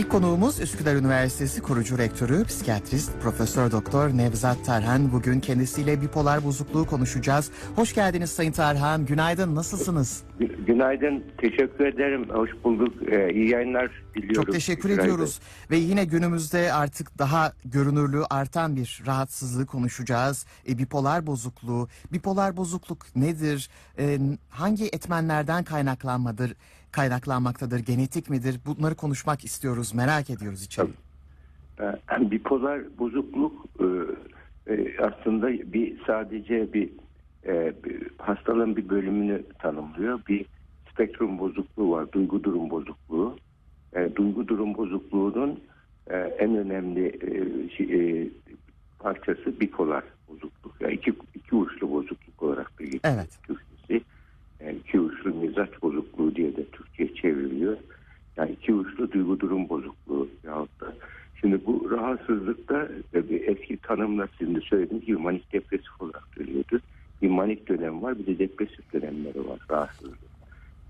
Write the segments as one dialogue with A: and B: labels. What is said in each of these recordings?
A: İlk konuğumuz Üsküdar Üniversitesi kurucu rektörü, psikiyatrist Profesör Doktor Nevzat Tarhan. Bugün kendisiyle bipolar bozukluğu konuşacağız. Hoş geldiniz Sayın Tarhan. Günaydın. Nasılsınız?
B: Gü- Günaydın, teşekkür ederim. Hoş bulduk. Ee, iyi yayınlar diliyorum.
A: Çok teşekkür
B: Günaydın.
A: ediyoruz. Ve yine günümüzde artık daha görünürlüğü artan bir rahatsızlığı konuşacağız. E, bipolar bozukluğu. Bipolar bozukluk nedir? E, hangi etmenlerden kaynaklanmadır? Kaynaklanmaktadır? Genetik midir? Bunları konuşmak istiyoruz. Merak ediyoruz içeri.
B: Ee, bipolar bozukluk e, e, aslında bir sadece bir, e, bir hastalığın bir bölümünü tanımlıyor. Bir spektrum bozukluğu var, duygu durum bozukluğu. Duygu durum bozukluğunun en önemli şey, parçası bipolar bozukluk. Yani iki, iki uçlu bozukluk olarak da geçiyor
A: Evet.
B: Yani iki uçlu mizaç bozukluğu diye de Türkçe'ye çevriliyor. Yani iki uçlu duygu durum bozukluğu yahut da. Şimdi bu rahatsızlıkta e, bir eski tanımla sizin de söylediğiniz gibi manik depresif olarak görüyordu. Bir manik dönem var bir de depresif dönemleri var rahatsızlık.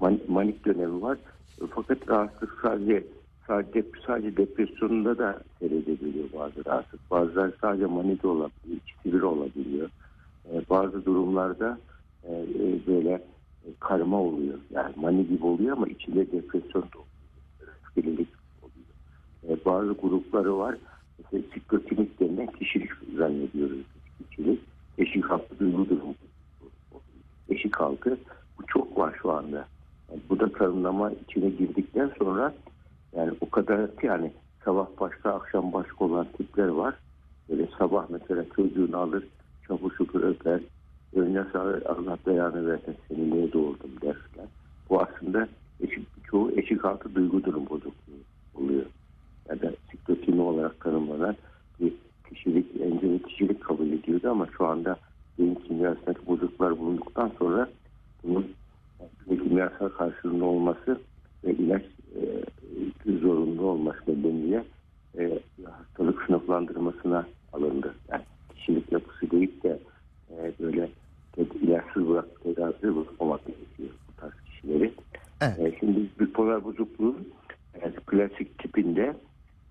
B: Man- manik dönemi var E, fakat rahatsızlık sadece sadece, sadece depresyonunda da seyredebiliyor bazı rahatsızlık. Bazıları sadece manide olabiliyor, ikisi bir olabiliyor. E, bazı durumlarda e, e, böyle e, karma oluyor. Yani mani gibi oluyor ama içinde depresyon da oluyor. Oluyor. E, bazı grupları var. Mesela siklotinik denilen kişilik zannediyoruz. Kişilik. Eşik halkı duygu durumu. Eşik halkı. Bu çok var şu anda. Yani bu da tanımlama içine girdikten sonra yani o kadar yani sabah başka akşam başka olan tipler var. Böyle sabah mesela çocuğunu alır çabuk öper. Sağır Allah belanı versin seni niye doğurdum derler. Bu aslında eşik, çoğu eşik altı duygu durum bozukluğu oluyor. Ya da siklotimi olarak tanımlanan bir kişilik, enceli kişilik kabul ediyordu ama şu anda beyin kimyasındaki bozukluklar bulunduktan sonra bunun kimyasal karşılığında olması ve ilaç e, zorunlu olması nedeniyle e, hastalık sınıflandırmasına alındı. Yani kişilik yapısı deyip de e, böyle ted- ilaçsız bırak, tedavisiz bırakmamak gerekiyor bu tarz kişileri.
A: Evet.
B: E, şimdi bipolar bozukluğun e, klasik tipinde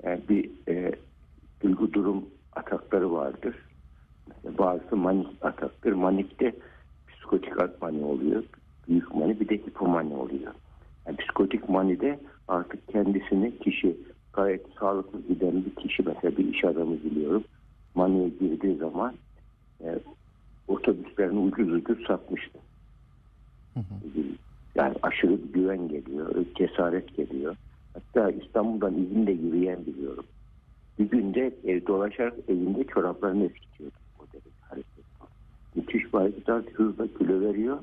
B: e, bir e, duygu durum atakları vardır. Mesela bazısı manik ataktır. Manikte psikotik mani oluyor. Büyük mani bir de hipomani oluyor. Yani psikotik manide artık kendisini kişi gayet sağlıklı giden bir kişi mesela bir iş adamı biliyorum. Maniye girdiği zaman e, otobüslerini ucuz ucuz satmıştı. Yani aşırı güven geliyor, cesaret geliyor. Hatta İstanbul'dan izinde yürüyen biliyorum. Bir günde ev dolaşarak evinde çoraplarını eskitiyordu. O derece hareket. Müthiş hareket hızla kilo veriyor.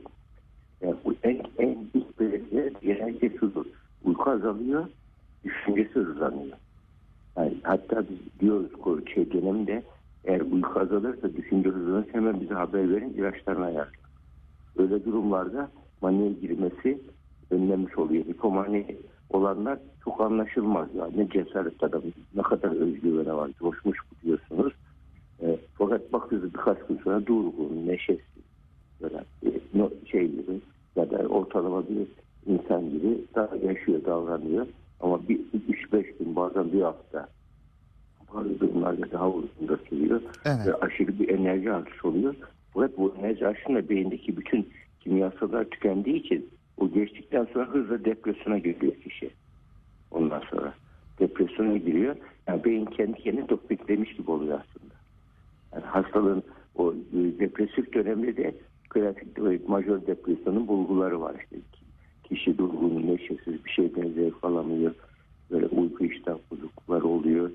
B: Yani bu en, en ilk belirtiler genelde şudur. Uyku azalıyor, düşüncesi hızlanıyor. Yani hatta biz diyoruz şey dönemde eğer uyku azalırsa düşünce hızlanırsa hemen bize haber verin ilaçlarını ayarlayın. Öyle durumlarda maniye girmesi önlemiş oluyor. Hipomani olanlar çok anlaşılmaz ya. Ne cesaret adam, ne kadar özgüvene var, coşmuş bu diyorsunuz. E, fakat bakıyoruz birkaç gün sonra durgun, neşesiz, böyle e, şey gibi ya da ortalama bir insan gibi daha yaşıyor, davranıyor. Ama bir 3-5 gün bazen bir hafta bazı durumlarda daha uzun da sürüyor.
A: Evet.
B: Ve aşırı bir enerji artışı oluyor. Fakat bu enerji artışında beyindeki bütün kimyasallar tükendiği için o geçtikten sonra hızla depresyona giriyor kişi. Ondan sonra depresyona giriyor. Yani beyin kendi kendini topiklemiş gibi oluyor aslında. Yani hastalığın o e, depresif dönemde de klasik e, majör depresyonun bulguları var işte. Kişi durgun, neşesiz, bir şeyden zevk alamıyor. Böyle uyku iştah bozuklukları oluyor.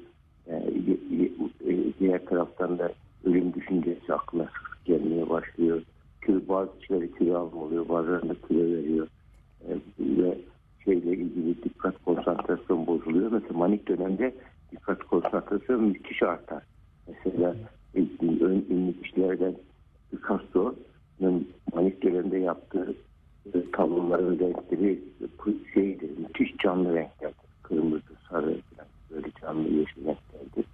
B: Yani, y- y- e, diğer taraftan da ölüm düşüncesi aklına gelmeye başlıyor. Kilo, bazı kişileri kilo oluyor, bazılarında kilo veriyor. E, ve şeyle ilgili dikkat konsantrasyon bozuluyor. Mesela manik dönemde dikkat konsantrasyon müthiş artar. Mesela ön ünlü kişilerden Picasso'nun manik dönemde yaptığı e, tabloların renkleri şeydir, müthiş canlı renkler. Kırmızı, sarı böyle canlı yeşil renklerdir.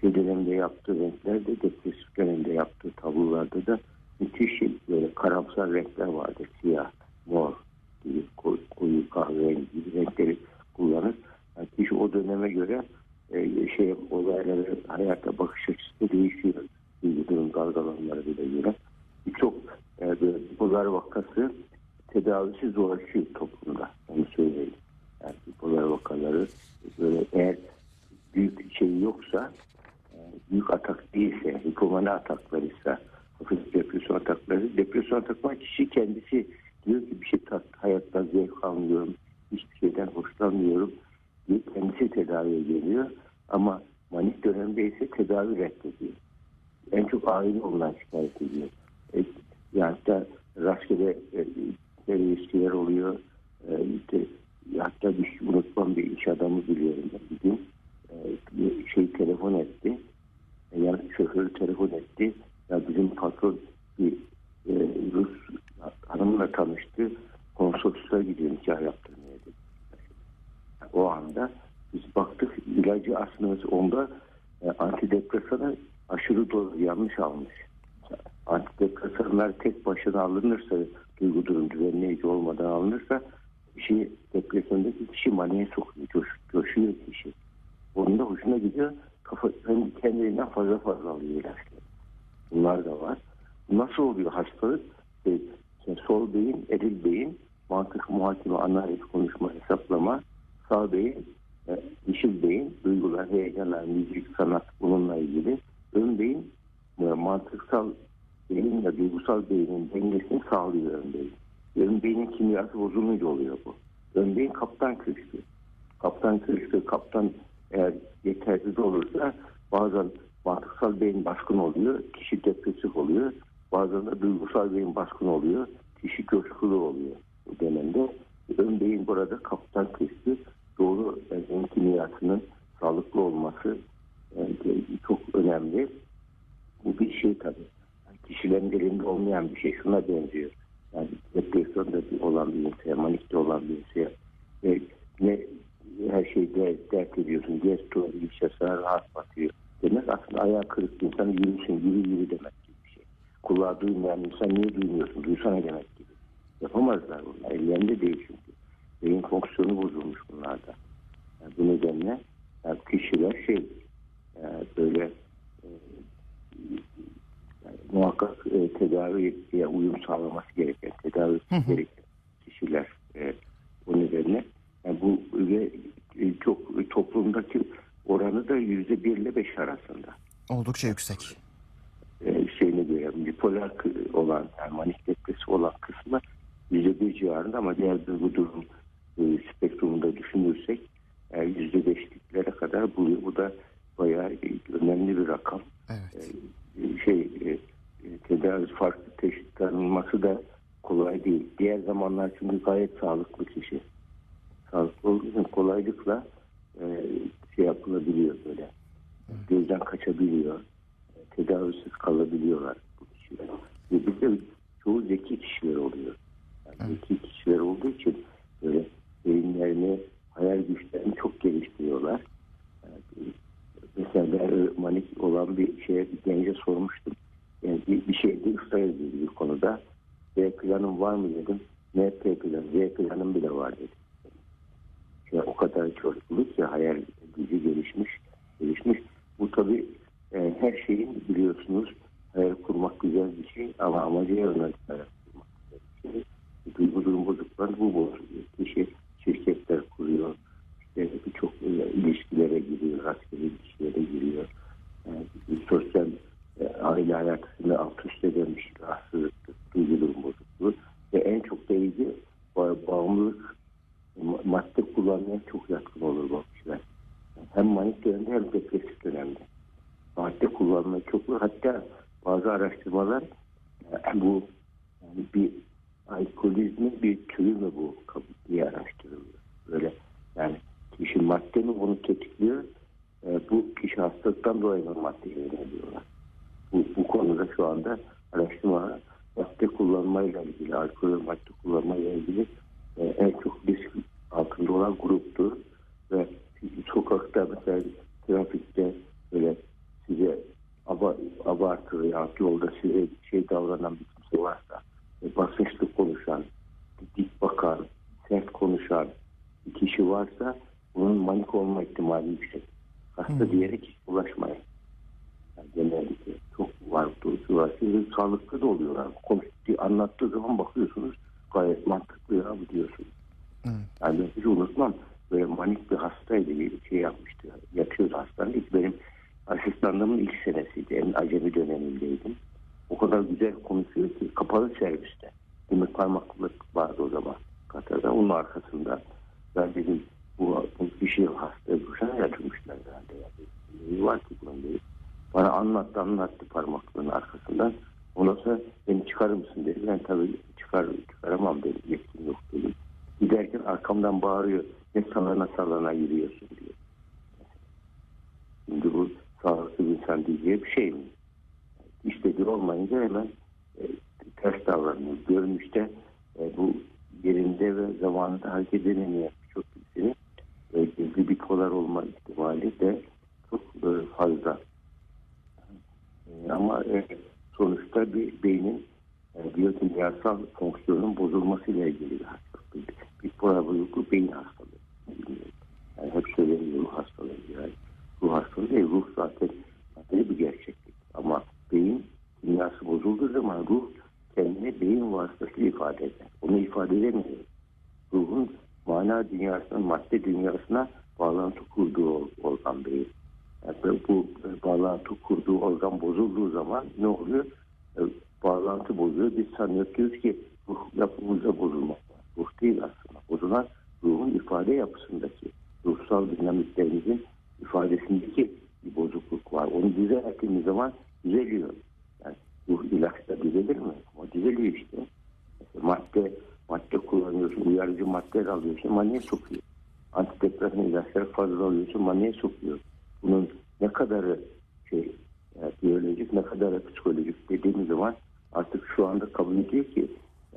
B: Şey dönemde yaptığı renkler de depresif dönemde yaptığı tablolarda da müthiş şey, böyle karamsar renkler vardır. Siyah, mor gibi koyu, koyu kahverengi gibi renkleri kullanır. Yani kişi o dönem döneme göre e, şey olayları hayata bakış açısı da değişiyor. Duygu durum dalgalanmaları bile göre. Birçok e, böyle bipolar vakası tedavisi zorlaşıyor toplumda. Onu söyleyeyim. Yani bipolar vakaları böyle eğer büyük şey yoksa e, büyük atak değilse, hipomani ataklarıysa, hafif depresyon atakları, depresyon atakları kişi kendisi diyor ki bir şey tat, hayattan zevk almıyorum, hiçbir şeyden hoşlanmıyorum diye kendisi tedaviye geliyor. Ama manik dönemde ise tedavi reddediyor. En çok aile ondan şikayet ediyor. E, yani da rastgele e, e, ilişkiler oluyor. E, işte, hatta bir şey unutmam bir iş adamı biliyorum ben bir gün. E, şey telefon etti. E, yani şoförü telefon etti. Ya bizim patron bir e, Rus hanımla tanıştı. Konsolosluğa gidiyor nikah yaptırmaya dedi. O anda biz baktık ilacı aslında onda e, antidepresanı aşırı doz yanlış almış. Antidepresanlar tek başına alınırsa duygu durum düzenleyici olmadan alınırsa kişi depresyondaki kişi maniye sokuyor, coş, coşuyor kişi. Onun da hoşuna gidiyor. Kafa, kendiliğinden fazla fazla alıyor ilaçları. Bunlar da var. Nasıl oluyor hastalık? E, sol beyin, eril beyin, mantık, muhakeme, analiz, konuşma, hesaplama, sağ beyin, e, yeşil beyin, duygular, heyecanlar, müzik, sanat bununla ilgili. Ön beyin, e, mantıksal beyin ve duygusal beynin dengesini sağlıyor ön beyin. Ön beynin kimyası bozulunca oluyor bu. Ön beyin kaptan köşkü. Kaptan köşkü, kaptan eğer yetersiz olursa bazen mantıksal beyin baskın oluyor, kişi depresif oluyor. Bazen de duygusal beyin baskın oluyor, kişi coşkulu oluyor bu dönemde. Ön beyin burada kaptan köşkü doğru beyin kimyasının sağlıklı olması yani çok önemli. Bu bir şey tabii. Yani kişilerin elinde olmayan bir şey. Şuna benziyor. Yani depresyonda olan bir insan, manikte olan bir insan ve ne her şeyde dert ediyorsun. Gesto, ilişki sana rahat batıyor. Demek aslında ayağı kırık insan yürüsün, yürü yürü demek. Kulağı duymayan insan niye duymuyorsun? Duysana demek gibi. Yapamazlar bunlar. Ellerinde değil çünkü. Beyin fonksiyonu bozulmuş bunlarda. Yani bu nedenle yani kişiler şey yani böyle e, yani muhakkak e, tedaviye uyum sağlaması gereken, tedavi gereken kişiler e, bu nedenle yani bu ve e, çok toplumdaki oranı da yüzde bir ile beş arasında.
A: Oldukça yüksek.
B: E, şeyine göre bipolar olan yani manik depresi olan kısmı yüzde bir civarında ama diğer duygu durum e, spektrumunda düşünürsek yüzde beşliklere kadar buluyor. Bu da bayağı önemli bir rakam.
A: Evet.
B: E, şey e, tedavi farklı teşhis tanınması da kolay değil. Diğer zamanlar çünkü gayet sağlıklı kişi. Sağlıklı olduğu için kolaylıkla e, şey yapılabiliyor böyle. Gözden kaçabiliyor. Tedavisiz kalabiliyorlar bu kişiler. Ve bizde çoğu zeki kişiler oluyor. Yani zeki kişiler olduğu için böyle beyinlerini, hayal güçlerini çok geliştiriyorlar. Yani mesela ben manik olan bir şeye bir gence sormuştum. Bir, bir şeyde ısrar ediyordu bir konuda. B planım var mı dedim. M P planı, Z planım bile var dedi. Yani o kadar çocukluk ki hayal gücü gelişmiş. reasonable sağlıklı da oluyorlar. Konuştuğu, anlattığı zaman bakıyorsunuz gayet mantıklı ya diyorsunuz. Yani ben hiç unutmam. Böyle manik bir hastaydı bir şey yapmıştı. Yatıyordu hastanede. İlk benim asistanlığımın ilk senesiydi. En acemi dönemindeydim. O kadar güzel konuşuyor ki kapalı serviste. Demir parmaklık vardı o zaman Katar'da. Onun arkasında ben dedim bu, bu şey hasta. Bu sene yatırmışlar herhalde. Yani. Var ki bunun. Bana anlattı anlattı parmaklığın arkasından. Ondan sonra beni çıkarır mısın dedi. Ben tabii çıkar, çıkaramam dedim. Yetkim yok dedim. Giderken arkamdan bağırıyor. Ne sallana sallana yürüyorsun diyor. Şimdi bu sağlıklı bir insan diyeceği bir şey mi? İstediği olmayınca hemen e, ters davranıyor. Görünüşte e, bu yerinde ve zamanında hareket edemeyen birçok insanın e, gizli bipolar olma ihtimali de çok e, fazla. E, ama e, sonuçta bir beynin e, biyokimyasal fonksiyonun bozulmasıyla ilgili bir hastalık. Bir, bozukluk beyin hastalığı. Yani hep söyleniyor ruh hastalığı. Yani ruh hastalığı değil. Ruh zaten ayrı bir gerçeklik. Ama beyin kimyası bozulduğu zaman ruh kendini beyin vasıtasıyla ifade eder. Onu ifade edemiyor. Ruhun mana dünyasına, madde dünyasına bağlantı kurduğu organ beyin. Yani bu bağlantı kurduğu organ bozulduğu zaman ne oluyor? E, bağlantı bozuyor. Biz sanıyoruz ki ruh yapımızda bozulmak var. Ruh değil aslında. Bozulan ruhun ifade yapısındaki ruhsal dinamiklerimizin ifadesindeki bir bozukluk var. Onu düzelttiğimiz zaman düzeliyor. Yani ruh ilaçta düzelir mi? Ama düzeliyor işte. Mesela madde, madde kullanıyorsun, uyarıcı maddeler alıyorsun, maniye sokuyor. Antidepresan ilaçları fazla alıyorsun, maniye sokuyor. Bunun ne kadarı şey, yani biyolojik, ne kadarı psikolojik dediğimiz zaman artık şu anda kabul ediyor ki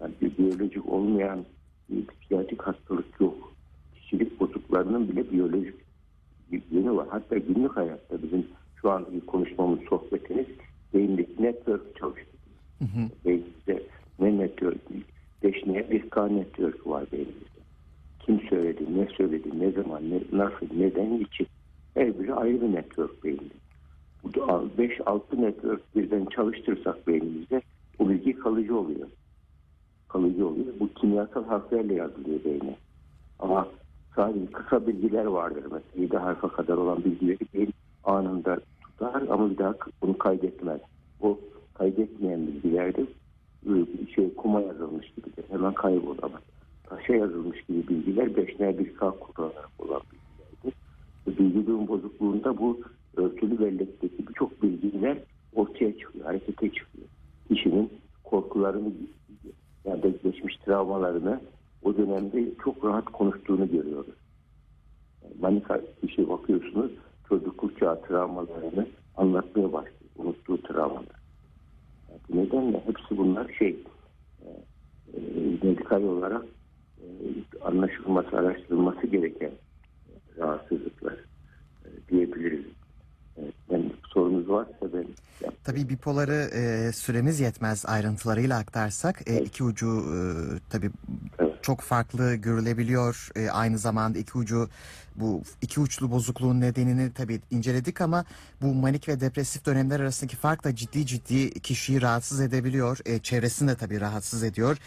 B: yani biyolojik olmayan bir psikiyatrik hastalık yok. Kişilik bozukluklarının bile biyolojik bir yönü var. Hatta günlük hayatta bizim şu andaki konuşmamız, sohbetimiz beyindeki network çalıştırıyor. Beynimizde ne network? Beşneye bir K network var beynimizde. Kim söyledi, ne söyledi, ne zaman, ne, nasıl, neden, için. Her biri ayrı bir network. Bu 5-6 network birden çalıştırsak beynimizde o bilgi kalıcı oluyor. Kalıcı oluyor. Bu kimyasal harflerle yazılıyor beyne. Ama sadece kısa bilgiler vardır. Mesela 7 harfa kadar olan bilgileri beyin anında tutar ama bir daha bunu kaydetmez. O kaydetmeyen bilgilerde şey kuma yazılmış gibidir. Hemen kaybolur ama taşa yazılmış gibi bilgiler beşler bir K kullanarak olan bilgilerdir. Bilgi durum bozukluğunda bu örtülü bellekteki birçok bilgiler ortaya çıkıyor, harekete çıkıyor. Kişinin korkularını yani geçmiş travmalarını o dönemde çok rahat konuştuğunu görüyoruz. Yani manika kişi bakıyorsunuz çocukluk çağı travmalarını anlatmaya başlıyor. Unuttuğu travmalar. Yani bu nedenle hepsi bunlar şey e, e, medikal olarak e, anlaşılması, araştırılması gereken e, rahatsızlıklar e, diyebiliriz. Evet, yani sorunuz varsa ben
A: Tabii bipoları e, süremiz yetmez ayrıntılarıyla aktarsak e, iki ucu e, tabii
B: Evet.
A: çok farklı görülebiliyor. E, aynı zamanda iki ucu bu iki uçlu bozukluğun nedenini tabii inceledik ama bu manik ve depresif dönemler arasındaki fark da ciddi ciddi kişiyi rahatsız edebiliyor. E, çevresini de tabii rahatsız ediyor.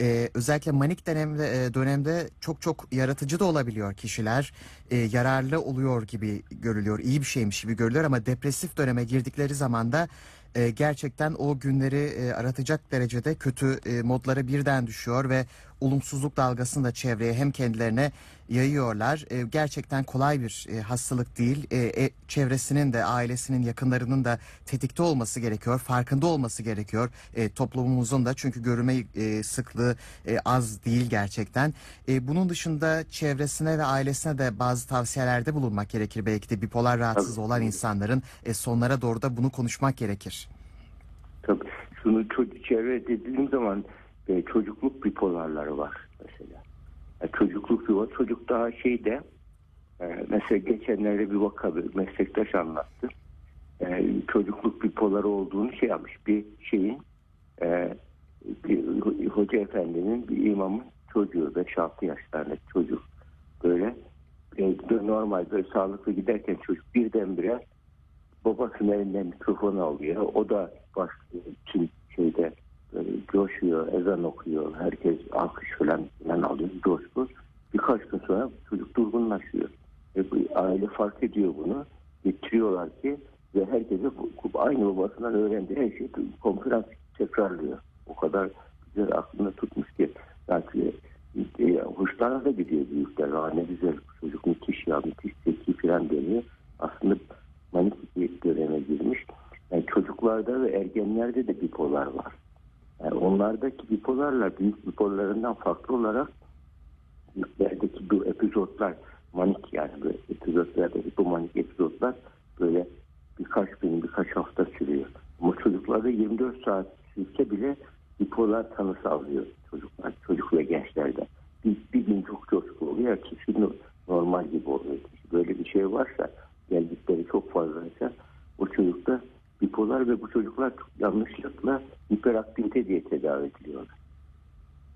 A: E, özellikle manik dönemde, e, dönemde çok çok yaratıcı da olabiliyor kişiler. E, yararlı oluyor gibi görülüyor. iyi bir şeymiş gibi görülüyor ama depresif döneme girdikleri zaman da e, gerçekten o günleri e, aratacak derecede kötü e, modlara birden düşüyor ve olumsuzluk dalgasını da çevreye hem kendilerine yayıyorlar. E, gerçekten kolay bir e, hastalık değil. E, e, çevresinin de ailesinin yakınlarının da tetikte olması gerekiyor. Farkında olması gerekiyor. E, toplumumuzun da çünkü görülme e, sıklığı e, az değil gerçekten. E, bunun dışında çevresine ve ailesine de bazı tavsiyelerde bulunmak gerekir. Belki de bipolar rahatsız olan insanların e, sonlara doğru da bunu konuşmak gerekir.
B: Tabii şunu çevre dediğim zaman e, çocukluk bipolarları var mesela. Yani çocukluk bipolar çocuk daha şeyde e, mesela geçenlerde bir vaka bir meslektaş anlattı. E, çocukluk bipoları olduğunu şey yapmış bir şeyin e, bir hoca efendinin bir imamın çocuğu 5-6 yaşlarındaki çocuk böyle e, normal böyle sağlıklı giderken çocuk birdenbire babasının elinden mikrofonu alıyor. O da başlıyor tüm şeyde böyle coşuyor, ezan okuyor. Herkes alkış falan, falan alıyor, coşku. Birkaç gün sonra çocuk durgunlaşıyor. Ve bu aile fark ediyor bunu. Getiriyorlar ki ve herkese aynı babasından öğrendiği her şeyi konferans tekrarlıyor. O kadar güzel aklında tutmuş ki. Yani e, hoşlarına da gidiyor büyükler. Aa, ne güzel çocuk müthiş ya müthiş zeki falan deniyor. Aslında manik çocuklarda ve ergenlerde de bipolar var. Yani onlardaki bipolarla büyük bipolarlarından farklı olarak büyüklerdeki bu epizotlar manik yani böyle epizotlarda hipomanik epizotlar böyle birkaç gün birkaç hafta sürüyor. Ama çocuklarda 24 saat sürse bile bipolar tanısı alıyor çocuklar, çocuk ve gençlerde. Bir, bir gün çok coşku oluyor, gün normal gibi oluyor. Böyle bir şey varsa, geldikleri çok fazlaysa o çocukta bipolar ve bu çocuklar çok yanlışlıkla hiperaktivite diye tedavi ediliyorlar.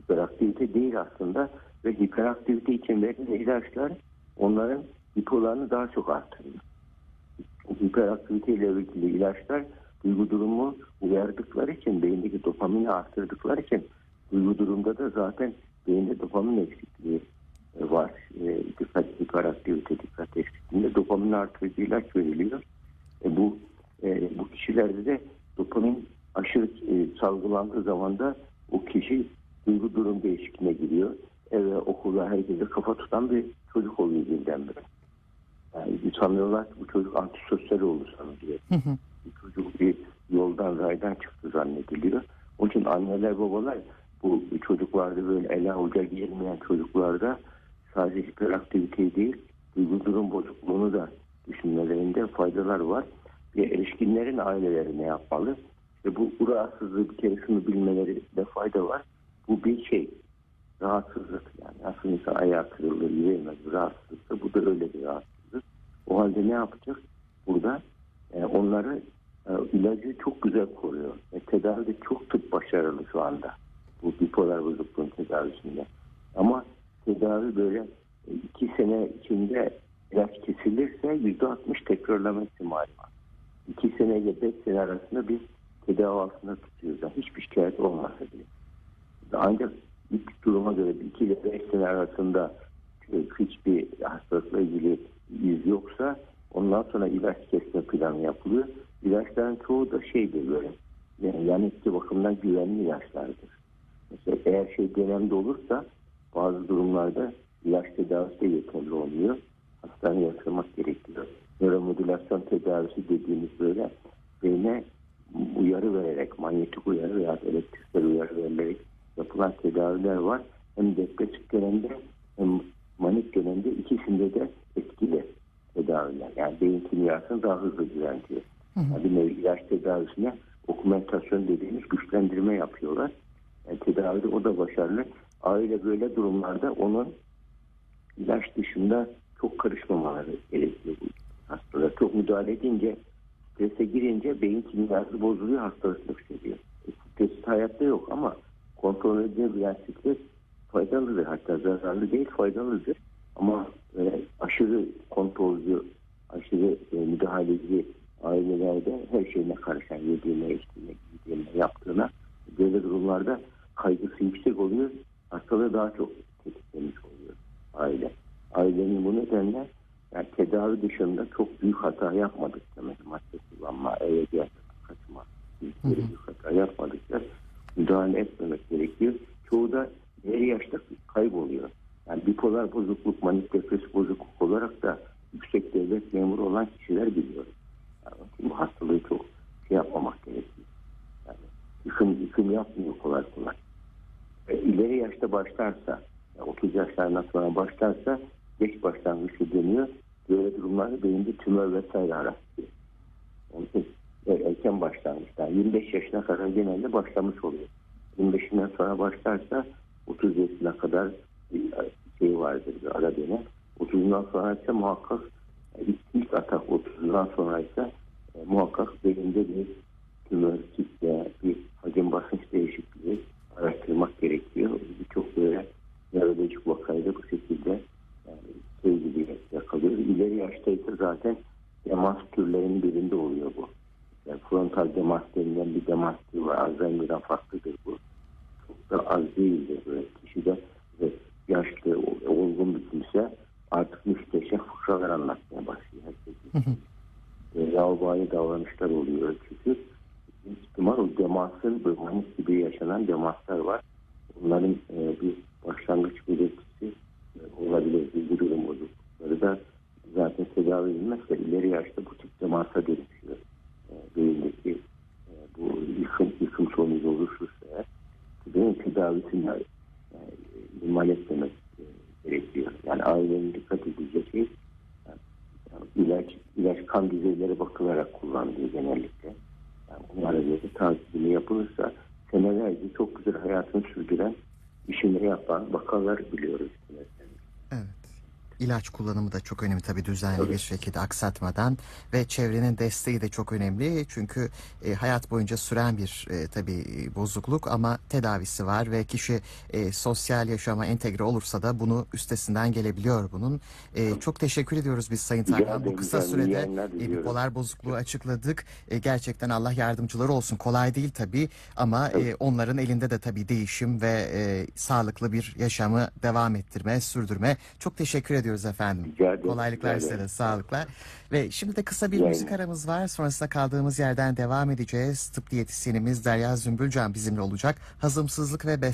B: Hiperaktivite değil aslında ve hiperaktivite için verilen ilaçlar onların bipolarını daha çok artırıyor. Hiperaktivite ile ilgili ilaçlar duygu durumu uyardıkları için, beyindeki dopamini arttırdıkları için duygu durumda da zaten beyinde dopamin eksikliği e, var. E, dikkat, hiperaktivite dikkat eksikliğinde dopamin artırıcı ilaç veriliyor. E, bu e, bu kişilerde de dopamin aşırı e, salgılandığı zaman da o kişi duygu durum değişikliğine giriyor. Eve, okula, herkese kafa tutan bir çocuk oluyor birdenbire. Yani sanıyorlar ki bu çocuk antisosyal oldu sanılıyor. Bu çocuk bir yoldan raydan çıktı zannediliyor. Onun için anneler babalar bu çocuklarda böyle ele avuca gelmeyen çocuklarda sadece hiperaktiviteyi değil duygu durum bozukluğunu da düşünmelerinde faydalar var. Erişkinlerin aileleri ne yapmalı? Ve bu, rahatsızlığı bir kere şunu bilmeleri de fayda var. Bu bir şey. Rahatsızlık yani. Aslında insan ayağı kırılır, yürüyemez. Rahatsızlık bu da öyle bir rahatsızlık. O halde ne yapacak? Burada e, onları e, ilacı çok güzel koruyor. E, tedavide çok tıp başarılı şu anda. Bu bipolar bozukluğun tedavisinde. Ama tedavi böyle e, iki sene içinde ilaç kesilirse yüzde altmış tekrarlama ihtimali var. İki sene ile beş sene arasında bir tedavi altında tutuyoruz. Yani hiçbir şikayet olmasa bile. Ancak ilk duruma göre 2 ile 5 sene arasında e, hiçbir hastalıkla ilgili iz yoksa ondan sonra ilaç kesme planı yapılıyor. İlaçların çoğu da şeydir böyle yani yan etki bakımından güvenli ilaçlardır. Mesela eğer şey dönemde olursa bazı durumlarda ilaç tedavisi de yeterli olmuyor. Hastaneye yatırmak gerekiyor. Nöromodülasyon tedavisi dediğimiz böyle beyne uyarı vererek, manyetik uyarı veya elektriksel uyarı verilerek yapılan tedaviler var. Hem depresif dönemde hem manik dönemde ikisinde de etkili tedaviler. Yani beyin kimyasını daha hızlı düzenliyor. Yani bir nevi ilaç tedavisine okumentasyon dediğimiz güçlendirme yapıyorlar. Yani tedavide o da başarılı. Aile böyle durumlarda onun ilaç dışında çok karışmamaları gerekiyor bu hastalar. Çok müdahale edince strese girince beyin kimyası bozuluyor hastalık yükseliyor. E, stres hayatta yok ama kontrol edilebilen stres faydalıdır. Hatta zararlı değil faydalıdır. Ama böyle aşırı kontrolcü, aşırı e, müdahaleci ailelerde her şeyine karışan yediğine, içtiğine, giydiğine, yaptığına böyle durumlarda kaygısı yüksek oluyor. Hastalığı daha çok tetiklemiş oluyor aile. Ailenin bu nedenle yani tedavi dışında çok büyük hata yapmadıkça mesela madde kullanma, gelme, kaçma büyük büyük hata yapmadıkça müdahale etmemek gerekiyor. Çoğu da ileri yaşta kayboluyor. Yani bipolar bozukluk, manik depresif bozukluk olarak da yüksek devlet memuru olan kişiler biliyoruz. Yani bu hastalığı çok şey yapmamak gerekiyor. Yani yıkım, yıkım yapmıyor kolay kolay. E, ileri yaşta başlarsa, yani 30 yaşlarından sonra başlarsa geç başlangıçlı deniyor. Böyle durumlarda beyinde tümör vesaire. Onun için e, erken başlangıçta 25 yaşına kadar genelde başlamış oluyor. 25'inden sonra başlarsa 30 yaşına kadar bir şey vardır bir ara dönem. 30'undan sonra ise muhakkak e, ilk, atak 30'undan sonra ise e, muhakkak beyinde bir tümör, kitle, bir hacim basınç değişikliği araştırmak gerekiyor. Birçok böyle nörolojik vakayda bu şekilde yani şey gibi zaten demans türlerinin birinde oluyor bu. Yani frontal demans denilen bir demans türü var. Alzheimer'dan farklıdır bu. Çok da az değildir böyle. Kişi de ve yaşlı, olgun bir kimse artık müsteşem fıkralar anlatmaya başlıyor. Herkes e, yavbani davranışlar oluyor. Çünkü ihtimal o demansın böyle gibi yaşanan demanslar var. Bunların e, bir başlangıç belirtisi olabilir. Bir durum bozuklukları da zaten tedavi edilmezse ileri yaşta bu tip demansa dönüşüyor. E, beyindeki bu yıkım, yıkım sonucu oluşursa eğer bunun tedavisini e, ihmal etmemek e, gerekiyor. Yani ailenin dikkat edecek şey yani ilaç, ilaç kan düzeyleri bakılarak kullandığı genellikle. Yani onlara göre takibini yapılırsa senelerce çok güzel hayatını sürdüren işini yapan vakalar biliyoruz.
A: Evet. İlaç kullanımı da çok önemli tabii düzenli
B: Tabii.
A: bir şekilde aksatmadan ve çevrenin desteği de çok önemli çünkü e, hayat boyunca süren bir e, tabii e, bozukluk ama tedavisi var ve kişi e, sosyal yaşama entegre olursa da bunu üstesinden gelebiliyor bunun. E, çok teşekkür ediyoruz biz Sayın Tarkan bu kısa sürede e, bipolar bozukluğu açıkladık. E, gerçekten Allah yardımcıları olsun kolay değil tabii ama e, onların elinde de tabii değişim ve e, sağlıklı bir yaşamı devam ettirme, sürdürme. Çok teşekkür ediyoruz efendim.
B: Rica ederim,
A: Kolaylıklar
B: rica
A: size de sağlıklar. Ve şimdi de kısa bir
B: Rica
A: müzik aramız var. Sonrasında kaldığımız yerden devam edeceğiz. Tıp diyetisyenimiz Derya Zümbülcan bizimle olacak. Hazımsızlık ve beslenme